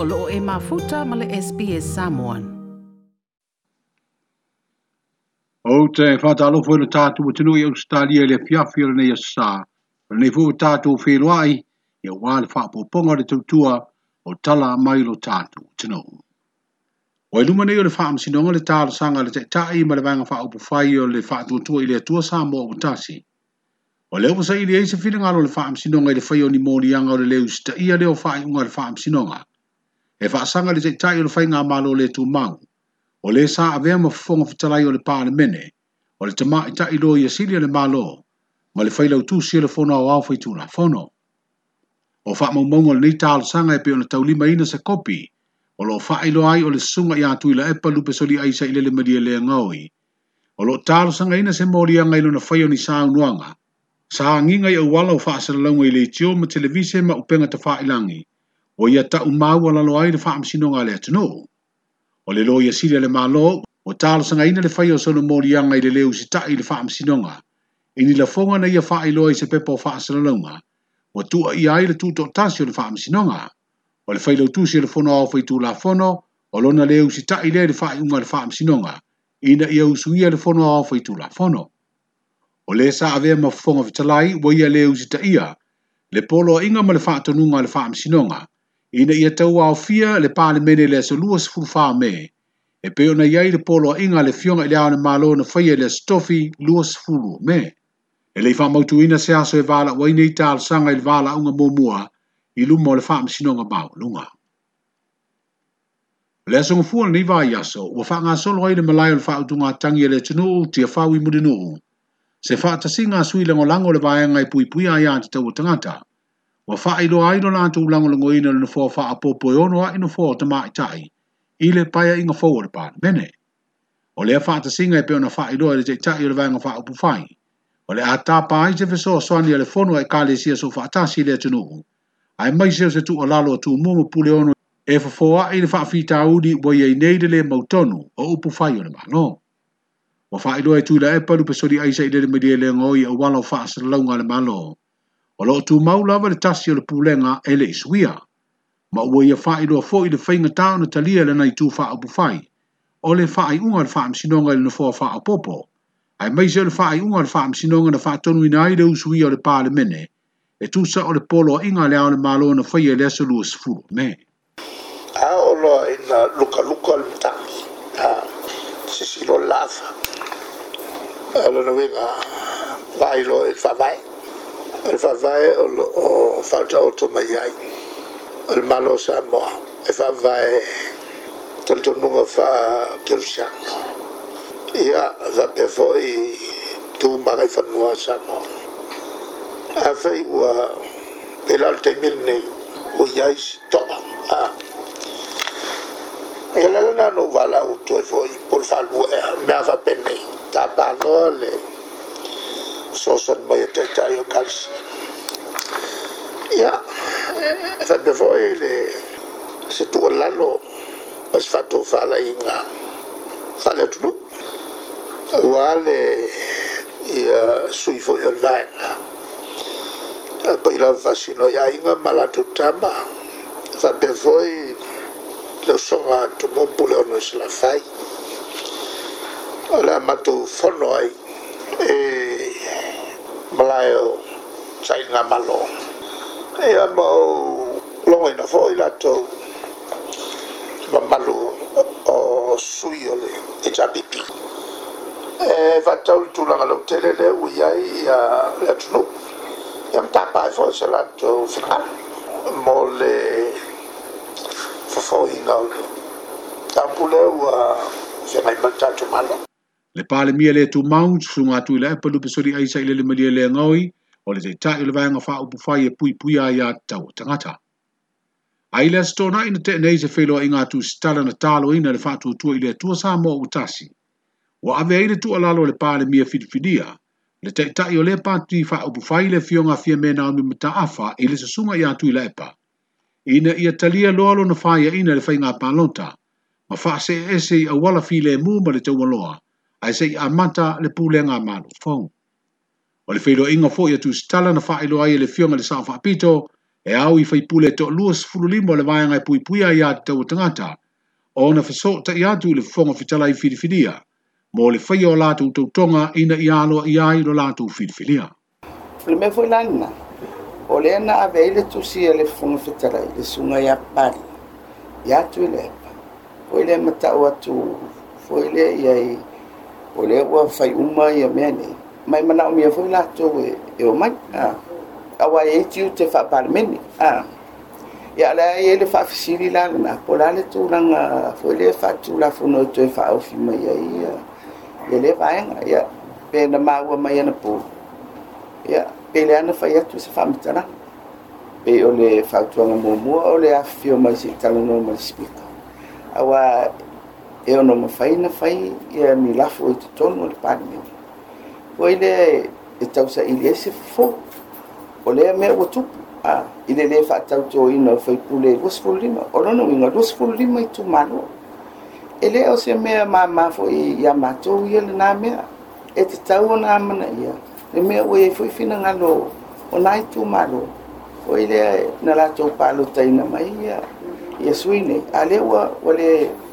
o loo e mafuta ma le SPS Samoan. E o te whatalo fwe le tātu o tenui au stalia le piafi le nei asa. Le nei fwe tātu o whiluai, e o wale whaapoponga le tautua o tala mai lo tātu o tenui. O e luma o le wha amsinonga le tāra sanga le tai ma le fa o upu whai o le wha tuatua i le atua sā mō o tasi. O leo pasai i le eise whiringaro le wha amsinonga i le whai o ni mōri yanga o le leo sita ia leo wha i unga le wha amsinonga e whaasanga li tektai o le whainga malo le tū mau. O le sā avea ma fonga fitalai o le pāne mene, o le tamā i tai loa i asilia e le malo, ma le whailau tū sia le fono au au whai tūna fono. O wha mau mongo le nita sanga e pe ona tau lima ina se kopi, o lo wha ilo ai o le sunga i atu ila epa pe soli ai sa ilele le lea ngaui. O lo talo sanga ina se mori anga lo na faio ni sā unuanga. Sā nginga i au wala o wha asalalaunga i le tio ma televise ma upenga ta wha ilangi. o ia ta umau ala loa i le whaamisinoga le le malo, o tālasanga ina le whai o sono morianga i le leu si ta i le fonga na ia i se pepo o whaasalalaunga, o tua i ai le tūtok tasi o le whaamisinoga, o le whailau le fono au whai tū la fono, o lona leu si ta i le le ina ia le fono au whai tū la fono. O sa avea mafonga vitalai, wa ia leu si ia, le polo inga ma le whaatonunga le ina ia tau au fia le pāle mene le aso lua se fulfā me, e peo na iai le polo a inga le fionga le au na malo na faya le aso tofi lua se fulu me. E le ifa ina se aso e vala wa ina ita al sanga il vala unga mua i lumo le faa msinonga bau lunga. Le aso ngufua ni vaa yaso, wa faa ngā solo aile malayo le faa utunga tangi e le tunu u tia faa wimudinu u. Se faa tasinga sui le ngolango le vaa ngai pui pui a yaa tita tangata. Wa wha ilo ai lo lantu ulango lango ina lina fo fa apo po yo e no ino fua o tama tai. Ile paia inga forward le mene. O lea ta singa e peo na wha e le te tai le vanga fa upu whai. O le ata pa ai i so so ni le fono e kāle sia so ta si le tunuu. Ai mai se se tu o lalo tu pu le ono e fafoa i le u di bo ye nei le mautonu o upu fai o le mano. Wa tu ilo e pe so di pesori se i le me media le ngoi o e walo wha asalaunga le malo. o loo tumau lava le tasi o le pulega e le isuia ma ua ia faailoa foʻi le faigatā ona talia lenai tufaaupufai o le faaiʻuga le faamasinoga i le nofoa faaopoopo ae maise o le faaiʻuga o le faamasinoga na faatonuina ai le usuia o le palemene e tusa o le poloaʻiga a le ao le malo na faia i e le aso lua sefulu me a o loa ina lukaluka o le matami a sisilo lava a lona uiga faailoa i le faavae e fa vai o o falta o tomai ai o malo sa mo e fa vai tal to no fa tel sha ia za pe foi tu ma vai fa no sa mo a fei o pel alte mil nei o yai sto a e la na no vala o to foi por falbu me ava pe nei ta pa no le sosan mai te tai o kals ya fa de voile se tu la lo pas fa to fa la inga fa le tu wale ya sui fo yo la a pa ila fa si no ya inga mala tu tama fa de voi le so a tu mo pu le no se la fai ola mato fono ai eh malayo चाहिल nga malo. E a mo longa ina fōi lātou ma malo o sui le e tapipi. E whatau tu la lau tele le ui ai i a le atunu. I am tāpai fōi se lātou whingā. Mō le whawhau hinga o le. Tāpu le ua whingai mantātu malo. le pale mia le tu mau sunga tu le pa lupe sori aisa ile le malia le ngoi o le te tae le vanga wha upu fai e pui pui a ia tau tangata. Ai le stona ina te nei se whelo inga tu stala na talo ina le fatu tua ile tua sa mo utasi. Wa ave aile tu alalo le pale mia fidifidia le te tae o le pati wha upu fai le fionga fia mena o mi mta afa ile se sunga ia tu ile epa. Ina ia talia loalo na fai e ina le whainga palota ma fa se ese i awala fi le mu ma le te waloa. loa. ai se a le pulenga ma lo fong. O le whailo inga fo ia tu stala na whailo ai le fionga le sao whapito, e au i whai pule to luas fululimo le vaenga e pui puia ia te tau tangata, o na whasota i atu le fonga fitala i whirifiria, mo le whai o lātou tautonga ina i alo i ai lo u whirifiria. Le me fwoi lana, o le ana a veile tusi e le fonga fitala i le sunga i apari, i atu i le epa, fwoi le matau atu, fwoi le i ai, o le ua fai uma ia mea ni mai mana o mea fai lato e, e o mai a awa e tiu te e e fa parmeni e a ia la e le fa fisiri la na po la le tu lang a foi le fa tu la fo no te fa o fima ia ia ia le fa enga ia pe na ma ua mai ana po ia pe le ana fai atu se fa mitana pe o le fa tuanga mua mua o le a fio mai si talo no mai spika awa e e ono ma fai na fai e a mi lafu e te tonu le pani me. Poi le e tau sa ili e se fo, o le a mea ua tupu, a ili le fa tau to ino fai pule dua sepulu lima, o rono inga dua sepulu lima i tu manu. E le o se mea ma ma fo i ya ma tau ia le na mea, e te tau o na amana ia, le mea ua e fui fina ngalo, o na i tu manu. Poi le a na la tau palo taina mai ia, ia suine, a le ua, ua le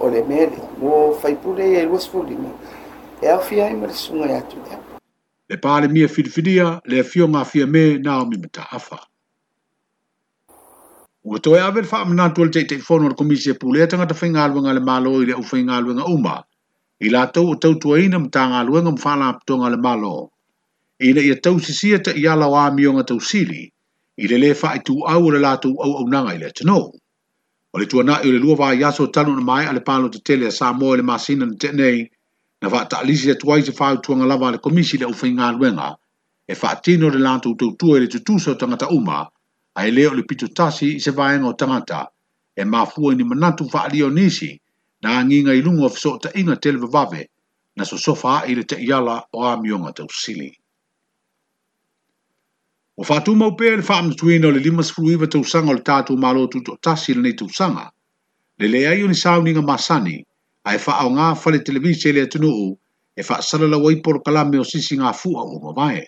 o le mea o faipule e lua sifu lima. E au fia ima le sunga atu le apu. Le pāle mia whiriwhiria le fio ngā fia me nā o mi mta afa. Ua toi awe le whaamana tu le teitei fono le komisi e pule atanga ta whainga aluenga le malo i le au whainga aluenga uma. I la tau o tau tua ina mta ngā aluenga mwhana aptonga le malo. I le ia tau sisia ta i ala wā mionga tau sili. I le le wha i tu au le la tau au au nanga i le tanou o le tuanaʻi o le lua vaiaso talu ona mai a le palo tetele a sa moa i le masina na teʻenei na faataʻalisi atu ai se fautuaga lava a le komisi le ʻaufaigaluega e faatino le latou tautua i le tutusa o tagata uma ae lē o le pitotasi i se vaega o tagata e mafua i ni manatu faaalio nisi na agiga i luga o fesoʻataʻiga televavave na sosofa aʻi i le teʻiala o amioga tausili O fatu mau fam whaamtuina o le limas fluiva tausanga sanga le tatu malo tu to tasi le nei sanga le le ai o ni nga masani, a e whaao ngā whale televise le u e wai salala waiporo kalame o sisi nga fu o mamae.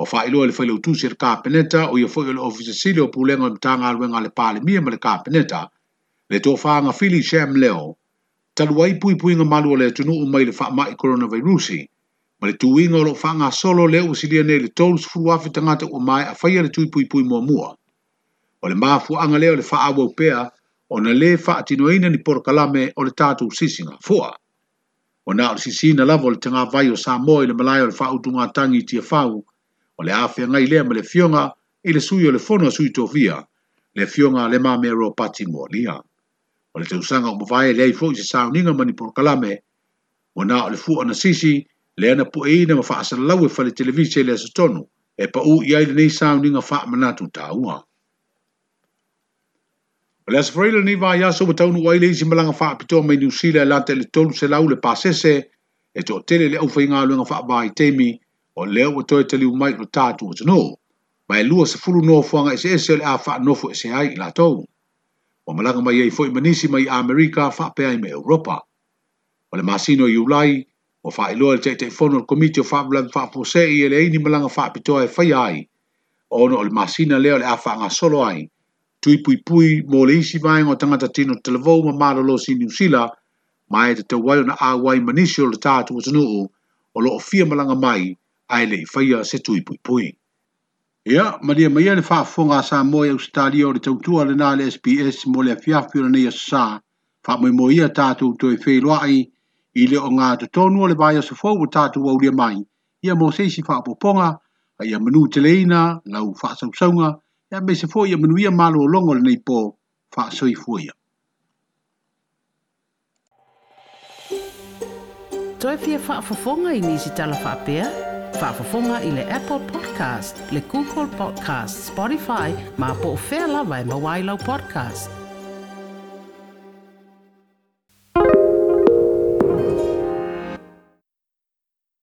O fa ilo le whaileu tūsi le peneta o ye fwoi le ofisa sile o pūlenga o mtanga nga le pale mia ma le peneta le tō nga fili sham leo, talu wai pui pui ngā malu o le u mai le fa mai coronavirusi, ma le tuiga o loo faagasolo lea ua silia nei le tolu sefulu afe tagata ua mae afaia le tuipuipui muamua o le mafuaaga lea o le faaauau pea ona lē faatinoaina ni porokalame o le tatou sisiga ua ona o le sisina lava o le tagavai o samoa i le malae o le faautugatagi i tiafau o le afeagai lea ma le fioga i le sui o le fono a sui tofia le fioga le mamea ro pati moalia o le tausaga o mavae leai foʻi se sauniga ma ni porokalame ona o le fuaona sisi le na po e ina ma faasalalaue fale televise i le asotonu e paʻū i ai lenei sauninga faamanatu tāua O le asafaraila ni va ia so mataunu ai le isi malanga whaapitoa mai New Zealand la te le tolu se lau le pasese e to tele le aufwhainga luenga whaaba i teimi o leo o toi te liu mai o tātu o tano. Mai lua se fulu no fuanga ese ese le a fa nofo ese ai i latou. O malanga mai ei foi manisi mai Amerika whaapea i me Europa. O le masino i ulai o fa ilo le tete fono al komiti o fa blan fa pose i ele ini malanga fa pito e ai fai ai o no al masina leo le afa nga solo ai tui pui pui mo le isi vai ngo tangata tino televou ma maro lo si ni usila ma e te tewai na a wai manisi o le tatu o tanu u o lo o fia malanga mai ai le fai a se tui pui pui Ia, maria maia le fa fonga sa moe australia o le tautua le na le SPS mo le afiafio na neia sa fa moe moia tatu tue loa ai i le o ngā te tonu o le vai asa fau o tātu au lia mai, ia mō seisi whaapoponga, a ia manu te leina, lau whaasausaunga, ia me se fau ia manu ia malo o longo le nei pō, whaasoi fuia. Toi pia whaafafonga i nisi tala whaapea? Whaafafonga i le Apple Podcast, le Google Podcast, Spotify, ma po o whea lawa i e mawailau podcast.